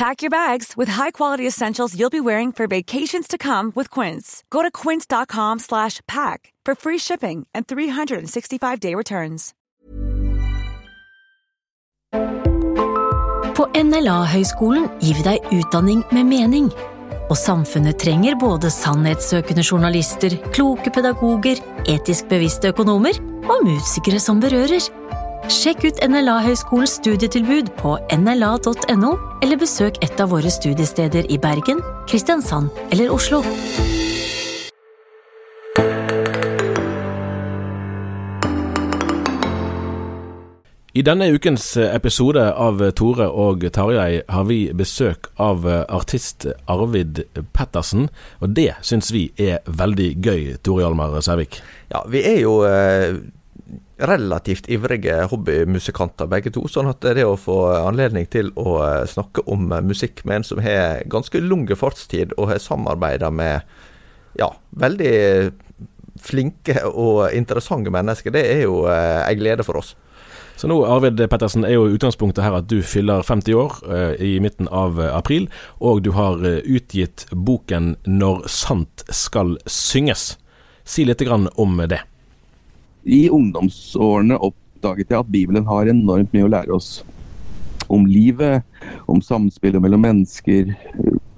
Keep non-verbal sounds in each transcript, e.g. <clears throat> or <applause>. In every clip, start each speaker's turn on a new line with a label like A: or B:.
A: Pack your bags with high-quality essentials you'll be wearing for vacations to come with Quince. Go to quince.com slash pack for free shipping and 365-day returns.
B: På NLA-høyskolen gir vi deg utdanning med mening. Og samfunnet trenger både sannhetssøkende journalister, kloke pedagoger, etisk bevisste økonomer og musikere som berører. Sjekk ut NLA-høgskolens studietilbud på nla.no, eller besøk et av våre studiesteder i Bergen, Kristiansand eller Oslo.
C: I denne ukens episode av Tore og Tarjei har vi besøk av artist Arvid Pettersen, og det syns vi er veldig gøy, Tore Hjalmar Sævik.
D: Ja, vi er jo eh, relativt ivrige hobbymusikanter begge to, sånn at det å få anledning til å eh, snakke om musikk med en som har ganske lang fartstid, og har samarbeida med ja, veldig flinke og interessante mennesker, det er jo ei en glede for oss.
C: Så nå, Arvid Pettersen, er jo utgangspunktet her at du fyller 50 år eh, i midten av eh, april, og du har eh, utgitt boken 'Når sant skal synges'. Si litt grann om det.
E: I ungdomsårene oppdaget jeg at Bibelen har enormt mye å lære oss. Om livet, om samspillet mellom mennesker,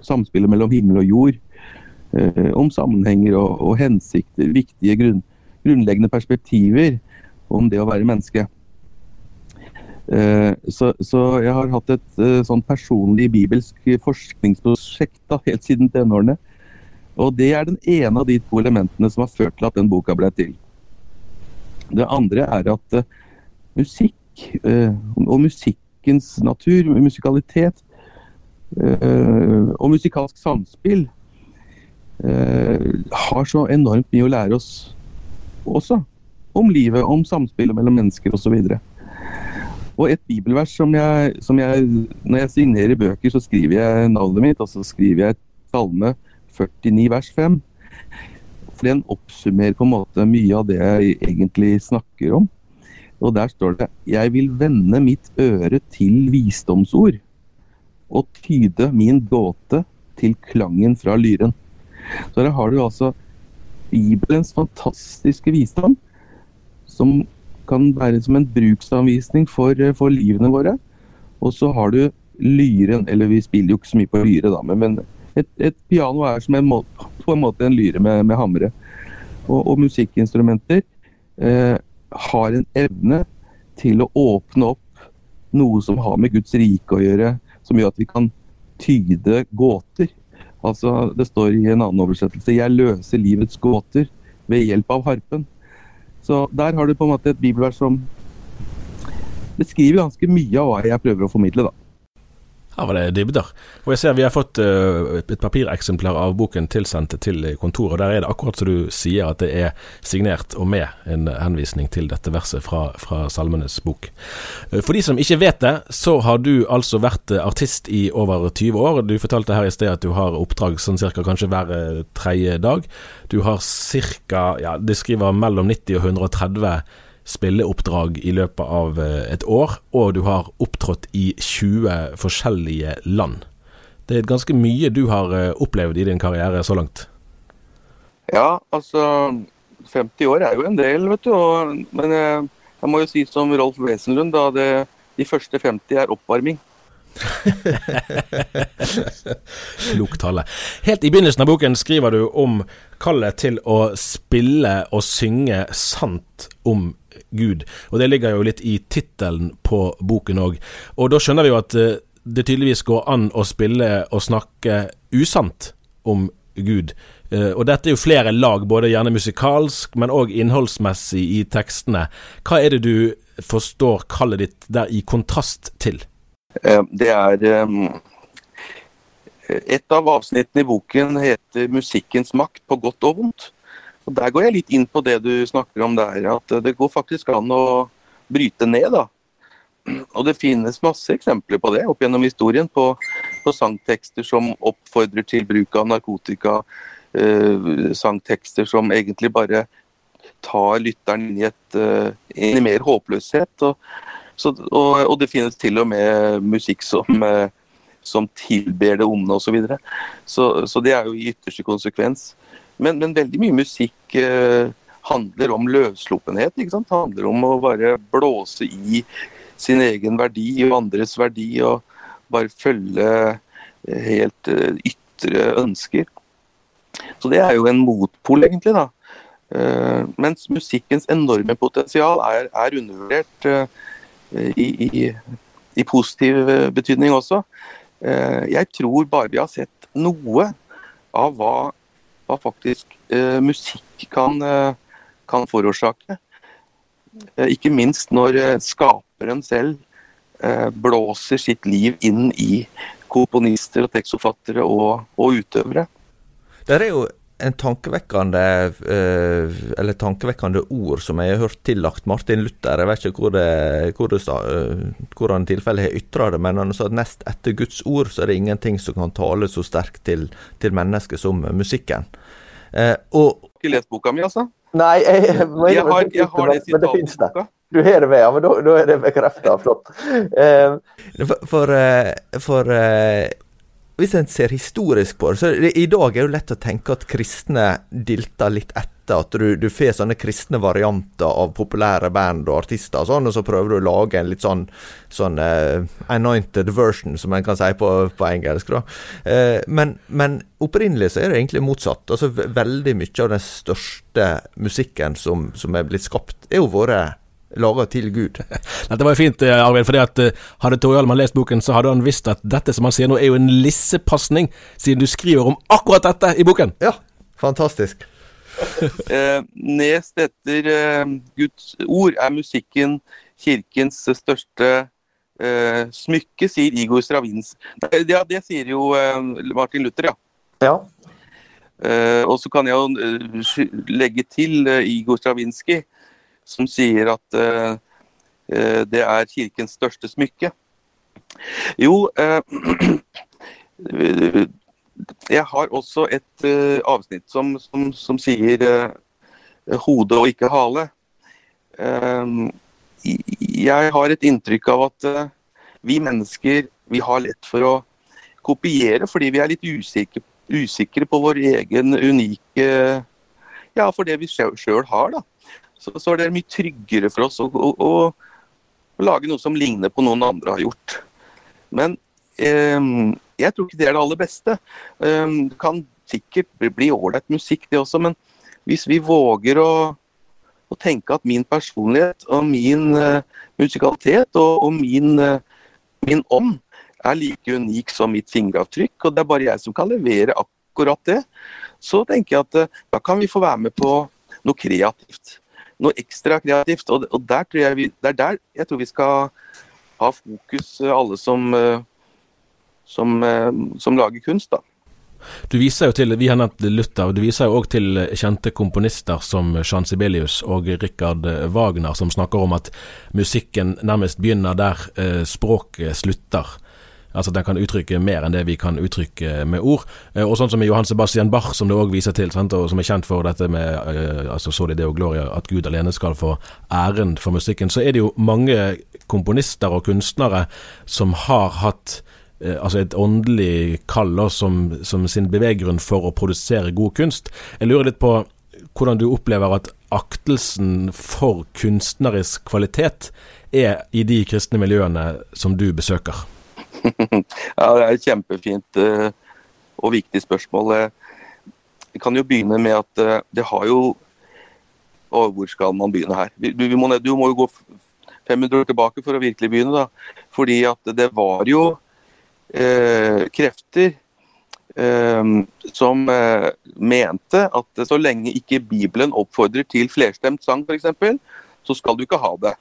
E: samspillet mellom himmel og jord. eh, Om sammenhenger og, og hensikter, viktige grunn, grunnleggende perspektiver om det å være menneske. Eh, Så, så jeg har hatt et eh, sånn personlig bibelsk forskningsprosjekt da, helt siden tenårene. Og det er den ene av de to elementene som har ført til at den boka ble til. Det andre er at eh, musikk eh, og musikkens natur, musikalitet eh, og musikalsk samspill har så enormt mye å lære oss også. Om livet, om samspillet mellom mennesker osv. Og et bibelvers som jeg, som jeg Når jeg signerer bøker, så skriver jeg navnet mitt, og så skriver jeg Salme 49 vers 5. Den oppsummerer på en måte mye av det jeg egentlig snakker om. Og der står det Jeg vil vende mitt øre til visdomsord og tyde min gåte til klangen fra lyren. Så her har du altså Bibelens fantastiske visdom, som kan være som en bruksanvisning for, for livene våre. Og så har du lyren, eller vi spiller jo ikke så mye på lyre, da, men et, et piano er som en måte, på en måte en lyre med, med hamre. Og, og musikkinstrumenter eh, har en evne til å åpne opp noe som har med Guds rike å gjøre, som gjør at vi kan tyde gåter. Altså, Det står i en annen oversettelse 'Jeg løser livets gåter ved hjelp av harpen'. Så der har du på en måte et bibelvers som beskriver ganske mye av hva jeg prøver å formidle. da.
C: Her var det dybder. Og jeg ser vi har fått uh, et papireksemplar av boken tilsendt til kontoret. Der er det akkurat som du sier, at det er signert og med en henvisning til dette verset fra, fra Salmenes bok. Uh, for de som ikke vet det, så har du altså vært artist i over 20 år. Du fortalte her i sted at du har oppdrag sånn cirka kanskje hver tredje dag. Du har ca. Ja, det skriver mellom 90 og 130 spilleoppdrag i løpet av eh, et år, og du har opptrådt i 20 forskjellige land. Det er ganske mye du har eh, opplevd i din karriere så langt?
E: Ja, altså 50 år er jo en del, vet du. Og, men jeg, eh, jeg, må jo si som Rolf Wesenlund, da. Det, de første 50 er oppvarming. <laughs>
C: Klokt tale. Helt i begynnelsen av boken skriver du om kallet til å spille og synge sant om Gud. Og det ligger jo litt i tittelen på boken òg. Og da skjønner vi jo at eh, det tydeligvis går an å spille og snakke usant om Gud. Eh, og dette er jo flere lag, både gjerne musikalsk, men òg innholdsmessig i tekstene. Hva er det du forstår kallet ditt der i kontrast til?
E: Eh, det er Et av avsnittene i boken heter 'Musikkens makt på godt og vondt'. Og Der går jeg litt inn på det du snakker om der, at det går faktisk an å bryte ned. da. Og det finnes masse eksempler på det opp gjennom historien, på, på sangtekster som oppfordrer til bruk av narkotika. Eh, sangtekster som egentlig bare tar lytteren inn i, et, uh, inn i mer håpløshet. Og, så, og, og, det finnes til og med musikk som, uh, som tilber det onde osv. Så, så Så det er jo i ytterste konsekvens. Men, men veldig mye musikk eh, handler om løssluppenhet. ikke? Handler om å bare blåse i sin egen verdi og andres verdi, og bare følge eh, helt eh, ytre ønsker. Så det er jo en motpol, egentlig. da. Uh, mens musikkens enorme potensial er, er undervurdert uh, i, i, i, positiv betydning også. Uh, jeg tror bare vi har sett noe av hva hva faktisk eh, musikk kan, eh, kan forårsake. Eh, ikke minst når eh, skaperen selv blåser sitt liv inn i komponister og tekstforfattere og, og utøvere.
D: Det er jo en tankevekkende eller tankevekkende ord som jeg har hørt tillagt Martin Luther. Jeg vet ikke hvor det, hvor det, uh, hvordan tilfellet har ytra det, men han sa at nest etter Guds ord så er det ingenting som kan tale så sterkt til, til mennesket som musikken.
E: Uh, og Ikke lest boka mi, altså?
D: Nei, jeg,
E: jeg, jeg, har, jeg har det
D: sitatet i boka. Du har det med, ja, men da, er det bekrefta. Flott. for, for, for hvis en ser historisk på det, så det, i dag er det lett å tenke at kristne dilter litt etter. At du, du får sånne kristne varianter av populære band og artister og sånn, og så prøver du å lage en litt sånn, sånn uh, anointed version, som en kan si på, på engelsk. da. Uh, men, men, opprinnelig så er det egentlig motsatt. Altså Veldig mye av den største musikken som, som er blitt skapt, er jo vært laga til Gud. <laughs>
C: Dette var jo fint, eh, Arvid. fordi at eh, Hadde Tore Hjalmar lest boken, så hadde han visst at dette som han sier nå, er jo en lissepasning, siden du skriver om akkurat dette i boken.
D: Ja, fantastisk. <laughs>
E: eh, nest etter eh, Guds ord er musikken kirkens største eh, smykke, sier Igor Stravins. Ja, det sier jo eh, Martin Luther, ja.
D: ja.
E: og så kan jeg jo legge til Igor Stravinskij som sier at uh, det er kirkens største smykke. Jo, uh, <clears throat> jeg har også et avsnitt som, som, som sier hode og ikke hale. jeg har et inntrykk av at vi mennesker vi har lett for å kopiere fordi vi er litt usikre, usikre på vår egen unike Ja, for det vi sjøl har, da så, så, er det mye tryggere for oss å, å, å, lage noe som ligner på noen andre har gjort. Men eh, jeg tror ikke det er det aller beste. Eh, det kan sikkert bli ålreit musikk, det også, men hvis vi våger å, å tenke at min personlighet og min uh, musikalitet og, og min, uh, min ånd er like unik som mitt fingeravtrykk, og det er bare jeg som kan levere akkurat det, så tenker jeg at uh, da kan vi få være med på noe kreativt noe ekstra kreativt. Og, og der tror jeg vi, det er der jeg tror vi skal ha fokus, eh, alle som uh, som, som lager kunst. da.
C: Du viser jo til, Vi har nevnt Luther, du viser jo òg til kjente komponister som Jean Sibelius og Richard Wagner, som snakker om at musikken nærmest begynner der eh, språket slutter. Altså Den kan uttrykke mer enn det vi kan uttrykke med ord. Eh, og sånn som Johan Sebastian Bach, som det òg viser til, sant? og som er kjent for dette med eh, altså Soli Deo Gloria, at Gud alene skal få æren for musikken, så er det jo mange komponister og kunstnere som har hatt eh, altså et åndelig kall som, som sin beveggrunn for å produsere god kunst. Jeg lurer litt på hvordan du opplever at aktelsen for kunstnerisk kvalitet er i de kristne miljøene som du besøker? <laughs>
E: ja, Det er et kjempefint uh, og viktig spørsmål. Vi kan jo begynne med at uh, det har jo Og hvor skal man begynne her? Du, må, du må jo gå 500 år tilbake for å virkelig begynne. da. Fordi at det var jo eh, krefter som mente at så lenge ikke Bibelen oppfordrer til flerstemt sang f.eks., så skal du ikke ha det.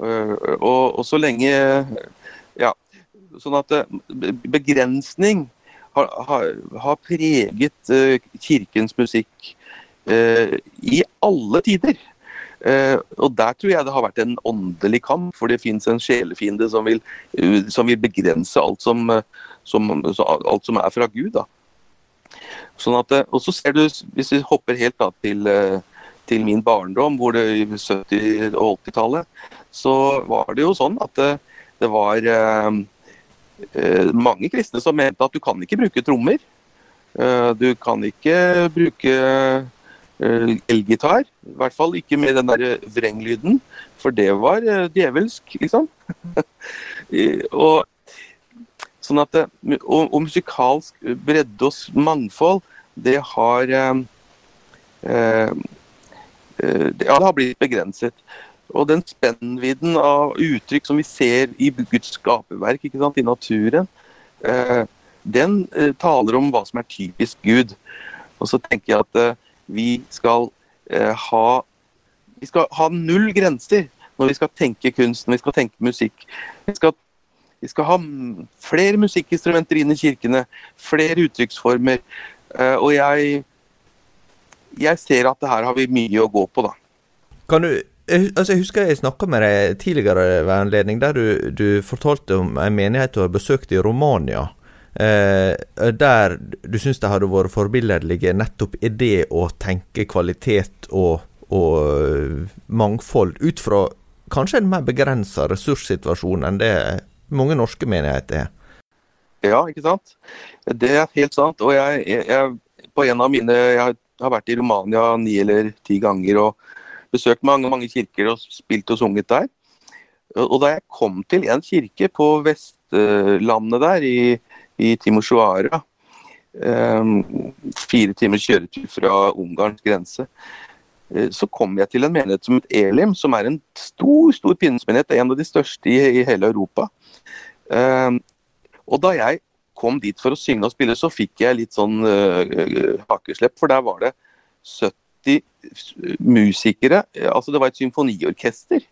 E: og, og så lenge Sånn at eh, begrensning har, har, har preget uh, kirkens musikk uh, i alle tider. Uh, og Der tror jeg det har vært en åndelig kamp, for det fins en sjelefiende som vil, som vil begrense alt som, som, alt som, er fra Gud. da. Sånn at, og så ser du, Hvis vi hopper helt da til, til min barndom, hvor det i 70- og 80-tallet, så var det jo sånn at det, det var Eh, mange kristne som mente at du kan ikke bruke trommer. Eh, du kan ikke bruke eh, elgitar. I hvert fall ikke med den der vrenglyden, for det var djevelsk, liksom. <laughs> og, sånn at, og, og, musikalsk bredde og mangfold, det har eh, eh, Ja, det har blitt begrenset. Og den spennvidden av uttrykk som vi ser i Guds skaperverk ikke sant, i naturen, eh, den eh, taler om hva som er typisk Gud. Og så tenker jeg at eh, vi skal ha vi skal ha null grenser når vi skal tenke kunst, når vi skal tenke musikk. Vi skal, vi skal ha flere musikkinstrumenter inn i kirkene, flere uttrykksformer. Og jeg, jeg ser at det her har vi mye å gå på, da.
D: Kan du jeg, altså jeg husker jeg snakka med deg tidligere ved anledning, der du, du, fortalte om en menighet du har besøkt i Romania. Eh, der du syns det hadde vært forbilledlige nettopp i det å tenke kvalitet og, og eh, mangfold, ut fra kanskje en mer begrensa ressurssituasjon enn det mange norske menigheter er.
E: Ja, ikke sant. Det er helt sant. Og jeg, jeg, jeg på en av mine Jeg har vært i Romania ni eller ti ganger. og besøkt mange mange kirker og spilt og sunget der. Og da jeg kom til en kirke på Vestlandet der, i, i Timosjoara, um, fire timers kjøretur fra Ungarns grense, eh, så kom jeg til en menighet som het Elim, som er en stor stor pinnesmenighet, en av de største i, i hele Europa. Um, og da jeg kom dit for å synge og spille, så fikk jeg litt sånn uh, hakeslepp, for der var det 70 musikere. altså Det var et symfoniorkester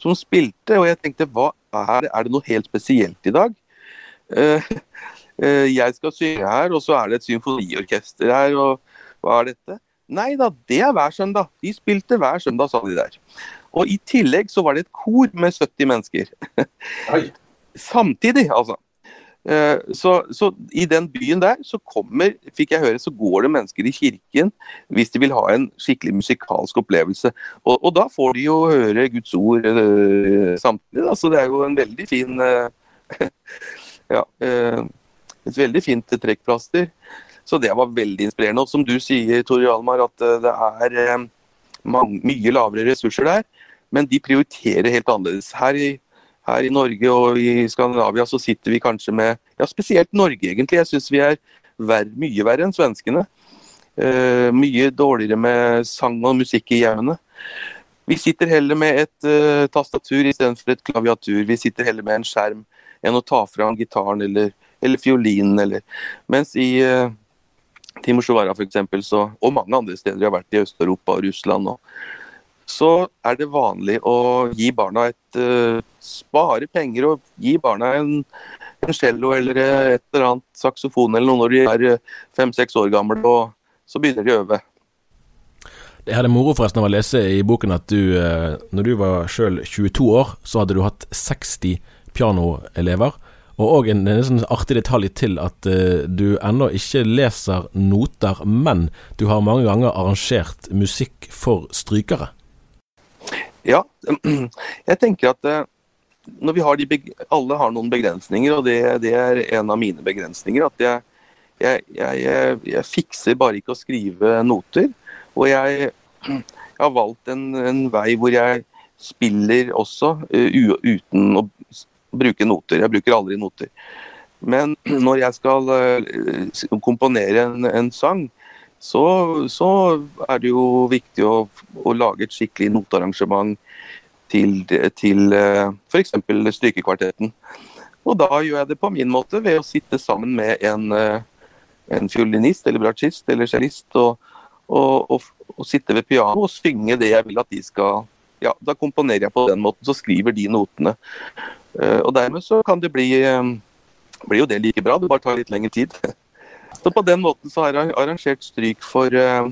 E: som spilte, og jeg tenkte hva er det, er det noe helt spesielt i dag? Uh, uh, jeg skal synge her, og så er det et symfoniorkester her, og hva er dette? Nei da, det er hver søndag. De spilte hver søndag, sa de der. Og i tillegg så var det et kor med 70 mennesker. <laughs> Samtidig, altså. Eh, så, så, i den byen der så kommer, fikk jeg høre, så går det mennesker i kirken hvis de vil ha en skikkelig musikalsk opplevelse. Og, og da får de jo høre Guds ord uh, samtidig. Da. Så det er jo en veldig fin uh, <laughs> Ja. Uh, et veldig fint trekkplaster. Så det var veldig inspirerende. Og som du sier, Tore Hjalmar, at det er mange, mye lavere ressurser der. Men de prioriterer helt annerledes. Her i her i Norge og i Skandinavia så sitter vi kanskje med Ja, spesielt Norge, egentlig. Jeg syns vi er ver mye verre enn svenskene. Uh, mye dårligere med sang og musikk i hjemmene. Vi sitter heller med et uh, tastatur istedenfor et klaviatur. Vi sitter heller med en skjerm enn å ta fram gitaren eller, eller fiolinen. Eller. Mens i uh, Timosjovara f.eks., og mange andre steder jeg har vært i Øst-Europa og Russland, og, så er det vanlig å gi barna et uh, Spare penger og gi barna en, en cello eller et eller annet saksofon eller noe når de er fem-seks år gamle, og så begynner de å øve.
C: Jeg er moro forresten av å lese i boken at du, når du var sjøl 22 år, så hadde du hatt 60 pianoelever. Og òg en, en sånn artig detalj til at uh, du ennå ikke leser noter, men du har mange ganger arrangert musikk for strykere.
E: Ja, <clears throat> jeg tenker at uh, når vi har de alle har noen begrensninger, og det, det, er en av mine begrensninger. At jeg, jeg, jeg, jeg, fikser bare ikke å skrive noter. Og <clears throat> jeg, har valgt en, en, vei hvor jeg spiller også, uh, uten å bruke noter. Jeg bruker aldri noter. Men <clears throat> når jeg skal uh, komponere en, en sang, så, så, er det jo viktig å, å lage et skikkelig notearrangement til, til eh, f.eks. Strykekvartetten. Og da gjør jeg det på min måte ved å sitte sammen med en, uh, en fiolinist eller bratsjist eller cellist og, og, og, og, sitte ved piano og synge det jeg vil at de skal Ja, da komponerer jeg på den måten, så skriver de notene. Eh, og dermed så kan det bli, eh, blir jo det like bra, det bare tar litt lengre tid. Så på den måten så har jeg arrangert stryk for eh,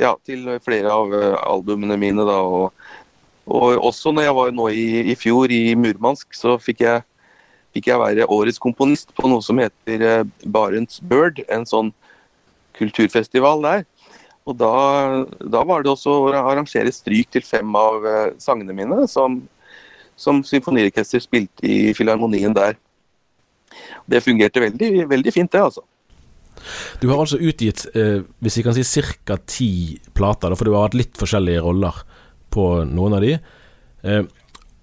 E: ja, til flere av albumene mine. da, og, og også når jeg var nå i, i fjor i Murmansk, så fikk jeg, fikk jeg, være årets komponist på noe som heter Barents Bird, en sånn kulturfestival der. Og da, da var det også å arrangere stryk til fem av sangene mine, som som symfoniorkester spilte i filharmonien der. Det fungerte veldig, veldig fint, det, altså.
C: Du har altså utgitt, eh, hvis vi kan si ca. ti plater, for du har hatt litt forskjellige roller på noen av de. Eh,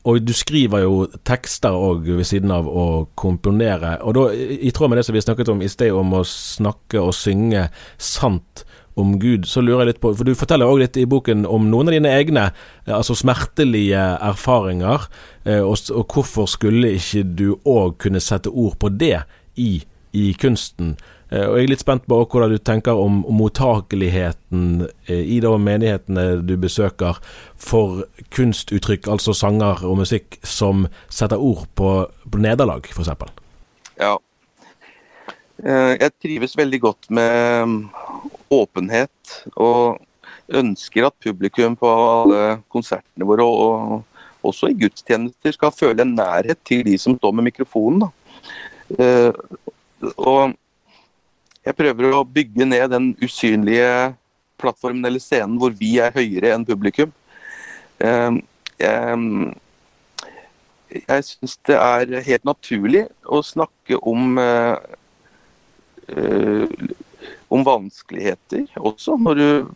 C: og du skriver jo tekster òg ved siden av å komponere. Og da, i tråd med det som vi snakket om i sted, om å snakke og synge sant om Gud, så lurer jeg litt på For du forteller òg litt i boken om noen av dine egne eh, altså smertelige erfaringer. Eh, og, og hvorfor skulle ikke du òg kunne sette ord på det i, i kunsten? Eh, og Jeg er litt spent på hvordan du tenker om, mottakeligheten i de menighetene du besøker for kunstuttrykk, altså sanger og musikk, som setter ord på, på nederlag, f.eks.
E: Ja. Jeg trives veldig godt med åpenhet. Og ønsker at publikum på alle konsertene våre, og også i gudstjenester, skal føle en nærhet til de som står med mikrofonen. Eh, og jeg prøver å bygge ned den usynlige plattformen eller scenen hvor vi er høyere enn publikum. Eh, jeg, jeg syns det er helt naturlig å snakke om uh, om vanskeligheter også. Når du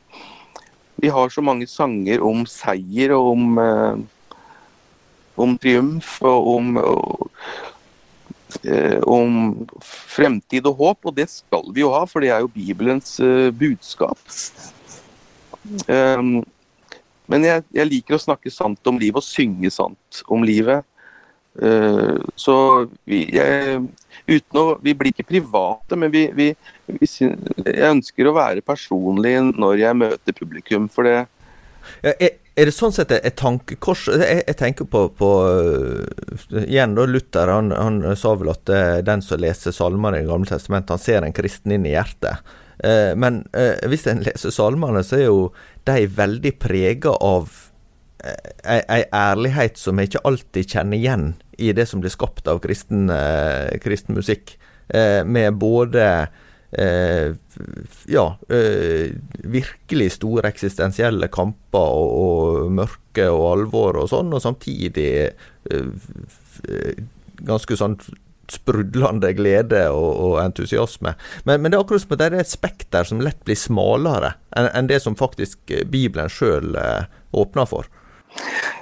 E: Vi har så mange sanger om seier og om, eh, om triumf og om, og, eh, om fremtid og håp, og det skal vi jo ha, for det er jo Bibelens uh, budskap. Um, men jeg, jeg, liker å snakke sant om livet og synge sant om livet. Uh, så vi, jeg, uten å, Vi blir ikke private, men vi, vi, vi, jeg ønsker å være personlig når jeg møter publikum. for det
D: ja, er, det sånn sett et tankekors jeg, jeg, tenker på, på uh, Igjen, da Luther han, han, sa vel at uh, den som leser salmer i Det gamle testamentet, han ser en kristen inn i hjertet. Uh, men hvis en leser salmene, så er jo de veldig prega av ei ærlighet som jeg ikke alltid kjenner igjen i det som blir skapt av kristen, eh, kristen musikk. Eh, med både eh, ja, virkelig store eksistensielle kamper og, og, mørke og alvor og sånn, og samtidig ganske sånn sprudlende glede og, og entusiasme. Men, men, det er akkurat som at det er et spekter som lett blir smalere enn, en det som faktisk Bibelen sjøl åpner for.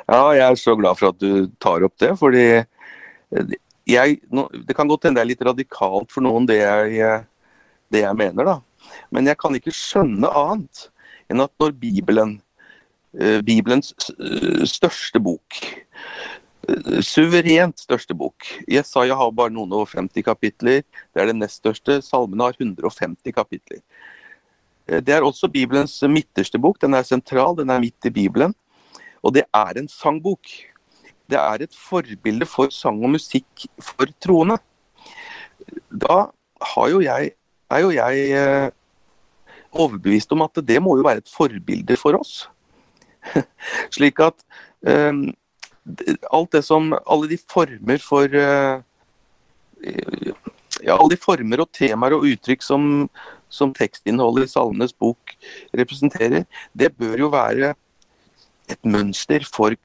E: Ja, jeg er så glad for at du tar opp det. fordi jeg, Det kan godt hende det er litt radikalt for noen, det jeg, det jeg mener. da. Men jeg kan ikke skjønne annet enn at når Bibelen, eh, Bibelens eh, største bok eh, Suverent største bok. Jesaja har bare noen og 50 kapitler. Det er det nest største. Salmene har 150 kapitler. Det er også Bibelens midterste bok. Den er sentral, den er midt i Bibelen. Og det er en sangbok. Det er et forbilde for sang og musikk for troende. da har jo jeg, er jo jeg eh, overbevist om at det må jo være et forbilde for oss. <laughs> Slik at eh, alt det som Alle de former for eh, ja, alle de former og temaer og uttrykk som, som tekstinnholdet i Salmenes bok representerer, det bør jo være et mønster for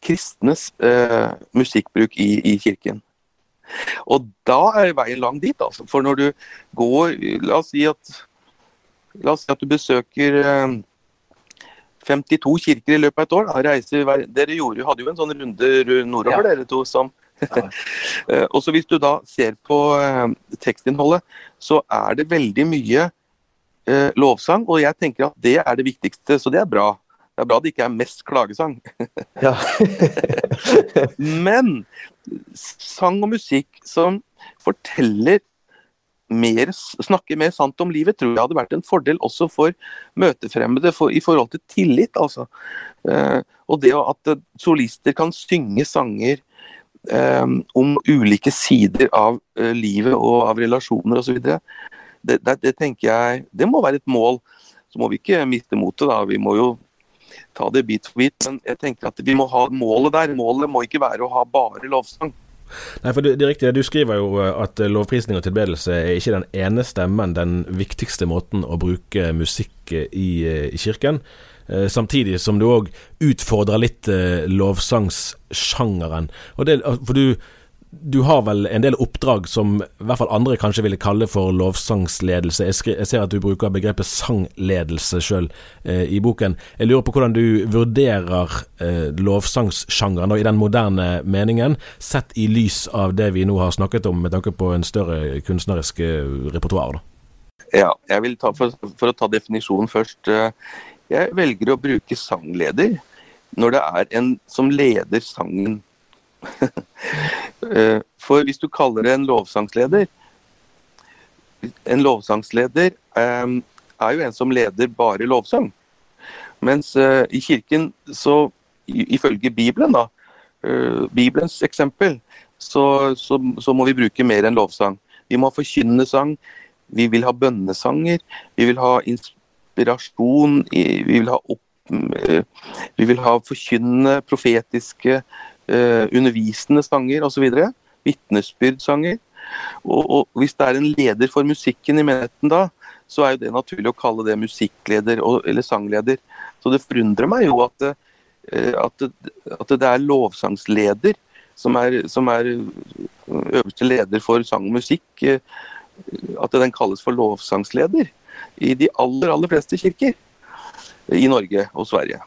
E: kristnes eh, musikkbruk i, i, kirken. Og da er veien lang dit, altså. For når du går La oss si at, oss si at du besøker eh, 52 kirker i løpet av et år. Da reiser, dere gjorde, hadde jo en sånn runde nordover, ja. dere to, som ja. <laughs> og så Hvis du da ser på eh, tekstinnholdet, så er det veldig mye eh, lovsang. Og jeg tenker at det er det viktigste, så det er bra. Det er bra det ikke er mest klagesang. <laughs> Ja. <laughs> Men sang og musikk som forteller mer, snakker mer sant om livet, tror jeg hadde vært en fordel også for møtefremmede for, i forhold til tillit. altså. Eh, og det at solister kan synge sanger eh, om ulike sider av eh, livet og av relasjoner osv. Det, det, det tenker jeg det må være et mål. Så må vi ikke miste motet, da. Vi må jo ta det bit for bit. Men jeg tenker at vi må ha målet der. Målet må ikke være å ha bare lovsang.
C: Nei, for det, det er riktig. Du skriver jo eh, at lovprisning og tilbedelse er ikke den eneste, men den viktigste måten å bruke musikk i, i kirken. Eh, samtidig som du òg utfordrer litt lovsangssjangeren. Og det, For du, du har vel en del oppdrag som i hvert fall andre kanskje ville kalle for lovsangsledelse. Jeg, skri, jeg ser at du bruker begrepet sangledelse sjøl eh, i boken. Jeg lurer på hvordan du vurderer eh, lovsangssjangeren i den moderne meningen, sett i lys av det vi nå har snakket om med tanke på en større kunstnerisk eh, repertoar.
E: Ja, jeg vil ta, for, for, å ta definisjonen først. Eh, jeg velger å bruke sangleder når det er en som leder sangen. <laughs> Eh, for hvis du kaller det en lovsangsleder En lovsangsleder um, er jo en som leder bare lovsang. Mens uh, i kirken, så ifølge Bibelen, da, uh, Bibelens eksempel, så, så, så, må vi bruke mer enn lovsang. Vi må ha forkynnende sang, vi vil ha bønnesanger, vi vil ha inspirasjon, vi vil ha, opp, eh, vi vil ha forkynnende, profetiske, eh, undervisende sanger osv. Vitnesbyrdsanger. Og, og hvis det er en leder for musikken i menigheten da, så er jo det naturlig å kalle det musikkleder eller sangleder. Så det forundrer meg jo at, det, at, at det er lovsangsleder som er, som er, øverste leder for sang og musikk. At den kalles for lovsangsleder i de aller, aller fleste kirker i Norge og Sverige.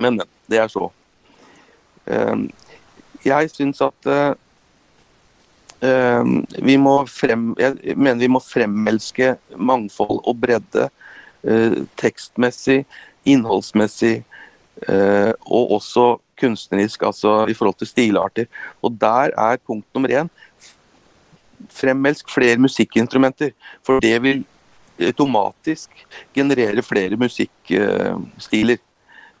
E: Men, men. Det er så. Ehm, jeg syns at ehm, vi må frem, jeg mener vi må fremelske mangfold og bredde eh, tekstmessig, innholdsmessig eh, og også kunstnerisk, altså i forhold til stilarter. Og der er punkt nummer én fremelsk flere musikkinstrumenter. For det vil automatisk generere flere musikkstiler.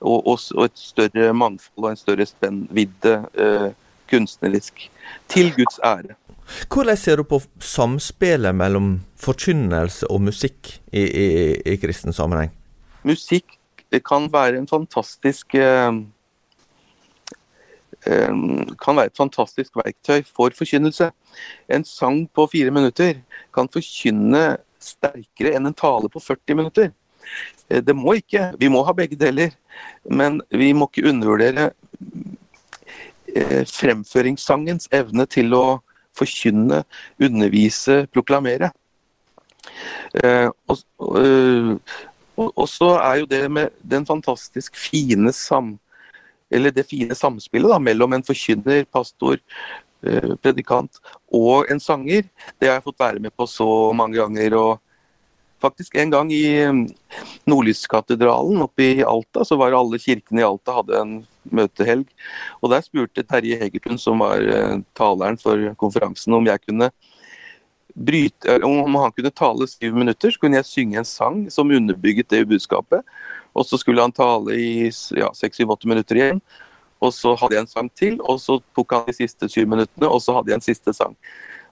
E: Og, og, og, et større mangfold og en større spennvidde eh, kunstnerisk. Til Guds ære.
D: Hvordan ser du på samspillet mellom forkynnelse og musikk i, i, i kristen sammenheng?
E: Musikk kan være en fantastisk eh, kan være et fantastisk verktøy for forkynnelse. En sang på fire minutter kan forkynne sterkere enn en tale på 40 minutter. Eh, det må ikke. Vi må ha begge deler. Men vi må ikke undervurdere eh, fremføringssangens evne til å forkynne, undervise, proklamere. Eh, og, så er jo det med den fantastisk fine sam... Eller det fine samspillet da, mellom en forkynner, pastor, predikant og en sanger. Det har jeg fått være med på så mange ganger. og Faktisk en gang i mm, Nordlyskatedralen oppe i Alta, så var alle kirkene i Alta hadde en møtehelg. Og Der spurte Terje Hegertun, som var eh, taleren for konferansen, om jeg kunne bryte, om han kunne tale syv minutter, så kunne jeg synge en sang som underbygget det budskapet. Og så skulle han tale i ja, seks, syv, åtte minutter igjen. Og så hadde jeg en sang til, og så tok han de siste syv minuttene, og så hadde jeg en siste sang.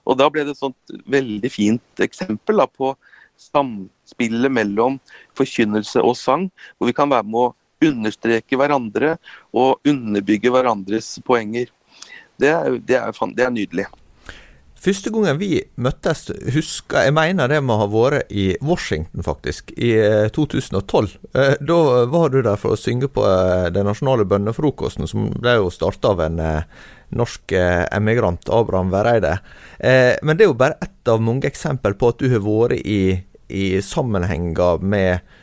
E: Og da ble det et sånt veldig fint eksempel da, på samspillet mellom forkynnelse og sang, hvor vi kan være med å understreke hverandre og underbygge hverandres poenger. Det det er, det er nydelig.
D: Første gangen vi møttes, husker jeg mener det må ha vært i Washington, faktisk, i 2012. Eh, eh, da var du der for å synge på eh, den nasjonale bønnefrokosten, som ble jo starta av en norsk emigrant, Abraham Vereide. Men det er jo bare ett av mange eksempel på at du har vært i, i sammenhenger med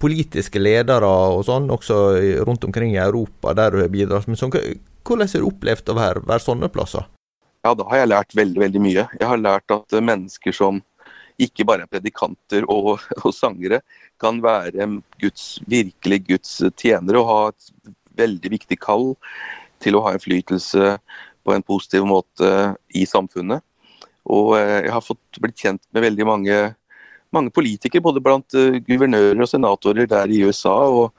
D: politiske ledere og sånn, også rundt omkring i Europa, der du har bidratt Men sånn. Hvordan har du opplevd å være, være sånne plasser?
E: Ja, da har jeg lært veldig, veldig mye. Jeg har lært at eh, mennesker som ikke bare er predikanter og, <laughs> og sangere, kan være Guds, virkelig Guds tjenere og ha et veldig viktig kall til å ha innflytelse på en positiv måte i samfunnet. Og eh, jeg har fått blitt kjent med veldig mange mange politikere, både blant uh, guvernører og senatorer der i USA, og,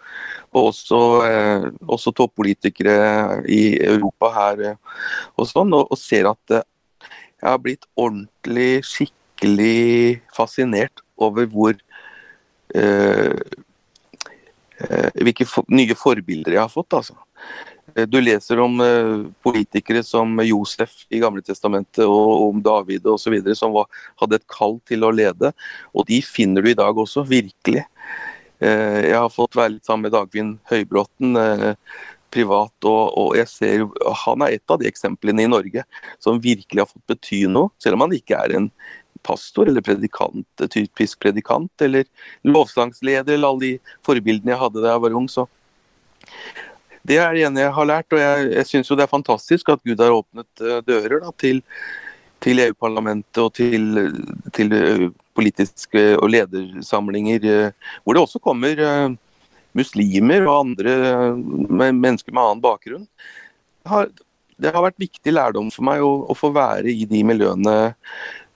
E: og også, eh, også, toppolitikere i Europa her uh, og sånn, og, og ser at jeg har blitt ordentlig, skikkelig fascinert over hvor hvilke for, nye forbilder jeg har fått. altså. Eh, du leser om eh, politikere som Josef i Gamle Testamentet og om David osv. som var, hadde et kall til å lede. Og de finner du i dag også, virkelig. Eh, jeg har fått være litt sammen med Dagfinn Høybråten privat, og, og, jeg ser han er et av de eksemplene i Norge som virkelig har fått bety noe, selv om han ikke er en pastor eller predikant, typisk predikant eller lovsangsleder eller alle de forbildene jeg hadde da jeg var ung. så det er det ene jeg har lært, og jeg, jeg syns jo det er fantastisk at Gud har åpnet uh, dører da, til, til EU-parlamentet og til, til uh, politiske og ledersamlinger, hvor det også kommer muslimer og andre mennesker med annen bakgrunn. Det har, det har, vært viktig lærdom for meg å, å, få være i de miljøene.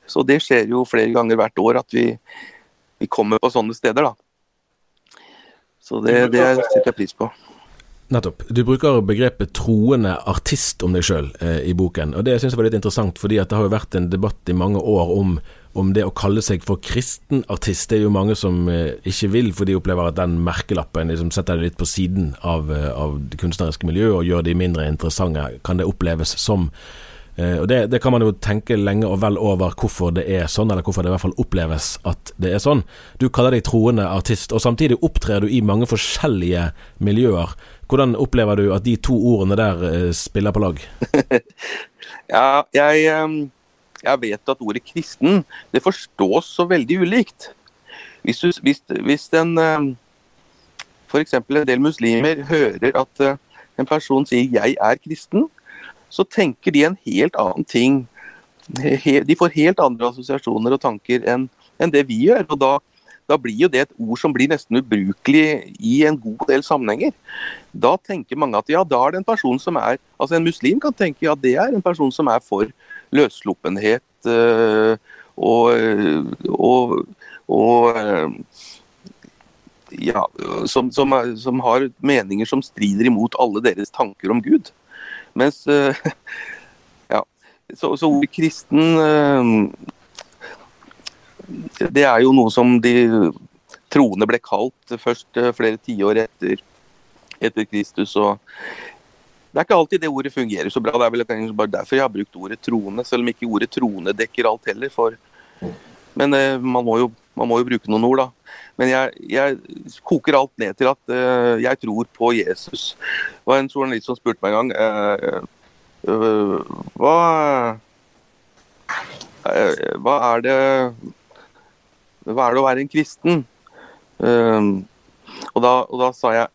E: Så det skjer jo flere ganger hvert år at vi, vi kommer på sånne steder, da. Så det, det setter jeg pris på.
C: Nettopp. Du bruker begrepet troende artist om deg sjøl eh, i boken, og det syns jeg var litt interessant, fordi det har jo vært en debatt i mange år om, om det å kalle seg for kristen artist. Det er jo mange som eh, ikke vil, for de opplever at den merkelappen liksom setter det litt på siden av, eh, av det kunstneriske miljøet og gjør de mindre interessante, kan det oppleves som. Eh, og det, det, kan man jo tenke lenge og vel over hvorfor det er sånn, eller hvorfor det i hvert fall oppleves at det er sånn. Du kaller deg troende artist, og samtidig opptrer du i mange forskjellige miljøer. Hvordan opplever du at de to ordene der uh, spiller på lag? <laughs>
E: ja, jeg, jeg, vet at ordet kristen det forstås så veldig ulikt. Hvis, du, hvis, hvis en f.eks. en del muslimer hører at eh, en person sier 'jeg er kristen', så tenker de en helt annen ting. De får helt andre assosiasjoner og tanker enn, enn det vi gjør. og da, da blir jo det et ord som blir nesten ubrukelig i en god del sammenhenger. Da tenker mange at ja, da er det en person som er Altså en muslim kan tenke ja, det er en person som er for løssluppenhet øh, og, og, og øh, ja, som, som, som, har meninger som strider imot alle deres tanker om Gud. Mens eh, <laughs> Ja. Så, så ordet kristen eh, Det er jo noe som de troende ble kalt først eh, flere tiår etter, etter Kristus. og det er ikke alltid det ordet fungerer så bra. Det er vel bare derfor jeg har brukt ordet troende, selv om ikke ordet troende dekker alt heller. For, men eh, man, må jo, man, må jo, bruke noen ord, da. Men jeg, jeg koker alt ned til at uh, jeg tror på Jesus. Det var en journalist som spurte meg en gang uh, uh, hva, hva er det Hva er det å være en kristen? Og da, og, da, sa jeg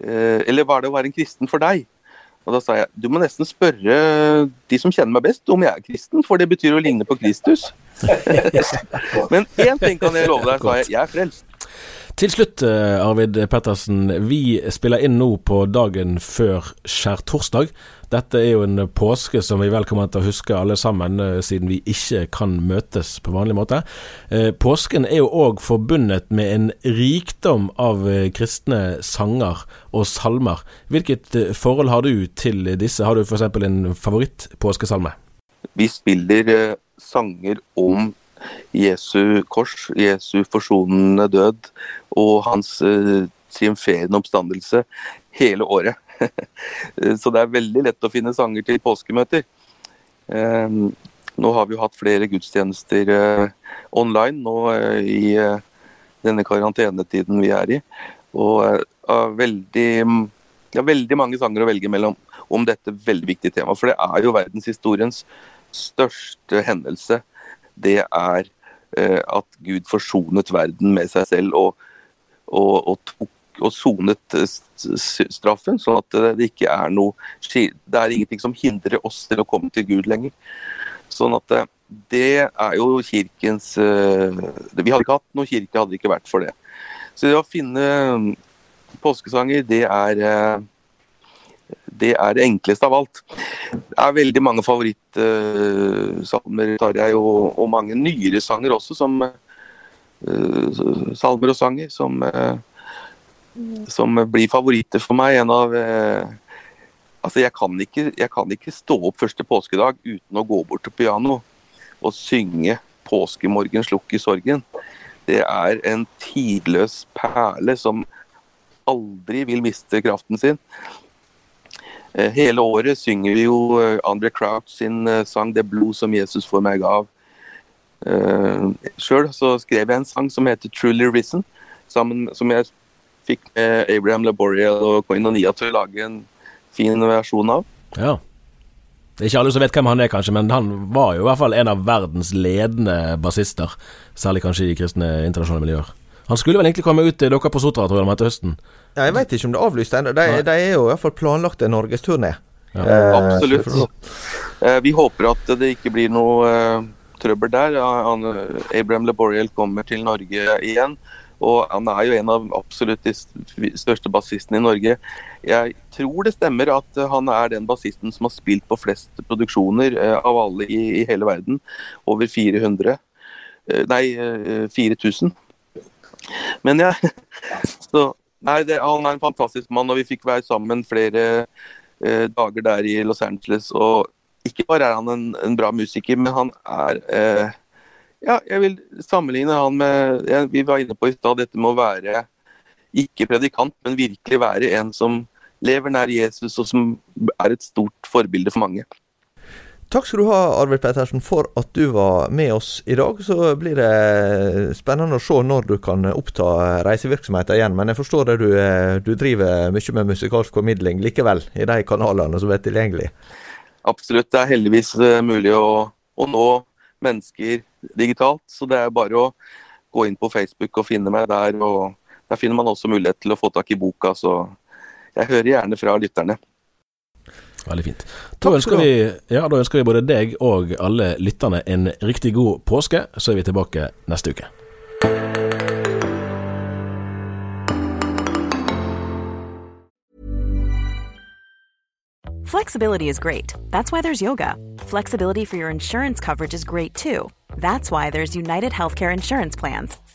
E: Eller hva er det å være en kristen for deg? Og da sa jeg du må nesten spørre de som kjenner meg best om jeg er kristen, for det betyr å ligne på Kristus. <laughs> Men én ting kan jeg love deg, sa jeg. Jeg er frelst.
C: Til slutt, eh, Arvid Pettersen. Vi spiller inn nå på dagen før skjærtorsdag. Dette er jo en påske som vi vel kommer til å huske alle sammen, eh, siden vi ikke kan møtes på vanlig måte. Eh, påsken er jo òg forbundet med en rikdom av kristne sanger og salmer. Hvilket forhold har du til disse? Har du f.eks. en favorittpåskesalme?
E: vi spiller sanger om Jesu kors, Jesu forsonende død og hans eh, triumferende oppstandelse hele året. <laughs> Så det er veldig lett å finne sanger til påskemøter. Eh, nå har vi jo hatt flere gudstjenester eh, online nå eh, i eh, denne karantenetiden vi er i. Og eh, veldig, ja, veldig mange sanger å velge mellom om dette veldig viktige temaet. For det er jo verdenshistoriens største hendelse. Det er eh, at Gud forsonet verden med seg selv og, og, og tok og sonet eh, straffen, sånn at det ikke er noe Det er ingenting som hindrer oss til å komme til Gud lenger. Sånn at eh, det er jo kirkens eh, Vi hadde ikke hatt noen kirke hadde det ikke vært for det. Så det å finne mm, påskesanger, det er det er det enkleste av alt. Det er veldig mange favorittsalmer, Tarjei, og, og mange nyere sanger også, som uh, salmer og sanger, som, uh, som blir favoritter for meg. En av Altså, jeg kan, ikke, jeg kan ikke stå opp første påskedag uten å gå bort til piano og synge 'Påskemorgen slukk i sorgen'. Det er en tidløs perle som aldri vil miste kraften sin. Eh, hele året synger vi jo eh, Andre Crouch sin eh, sang 'Det blod som Jesus for meg gav'. Sjøl så skrev jeg en sang som heter 'Truly Risen', sammen, som jeg fikk med Abraham Laboriel og Koinonia til å lage en fin versjon av.
C: Ja. Det er ikke alle som vet hvem han er, kanskje, men han var jo i hvert fall en av verdens ledende bassister. Særlig kanskje i kristne internasjonale miljøer. Han skulle vel egentlig komme ut til dere på Sotra, tror jeg, til høsten?
D: Ja, jeg vet ikke om det er avlyst ennå. De, de, er jo i hvert fall planlagt en norgesturné.
E: Ja. Eh, Absolutt. Eh, vi håper at det ikke blir noe eh, trøbbel der. Han, Abraham Laboriel kommer til Norge igjen. Og han er jo en av absolutt de største bassistene i Norge. Jeg tror det stemmer at han er den bassisten som har spilt på flest produksjoner eh, av alle i, i hele verden. Over 400. Eh, nei, 4000. Men ja, <laughs> så Nei, det, han er en fantastisk mann, og vi fikk være sammen flere eh, dager der i Los Angeles. Og ikke bare er han en, en bra musiker, men han er eh, Ja, jeg vil sammenligne han med ja, Vi var inne på i stad dette med å være ikke predikant, men virkelig være en som lever nær Jesus, og som er et stort forbilde for mange.
D: Takk skal du ha, Arvid Pettersen, for at du var med oss i dag. Så blir det spennende å se når du kan oppta reisevirksomheten igjen. Men jeg forstår det du, du driver mye med musikalsk formidling likevel, i de kanalene som er tilgjengelige?
E: Absolutt. Det er heldigvis eh, mulig å, å nå mennesker digitalt. Så det er bare å gå inn på Facebook og finne meg der. og Der finner man også mulighet til å få tak i boka. Så jeg hører gjerne fra lytterne.
C: Veldig fint. Da ønsker, vi, ja, da ønsker vi både deg og alle lytterne en riktig god påske. Så er vi tilbake neste uke.
A: Flexibility is great. That's why there's yoga. Flexibility for your insurance coverage is great too. That's why there's United Healthcare Insurance Plans.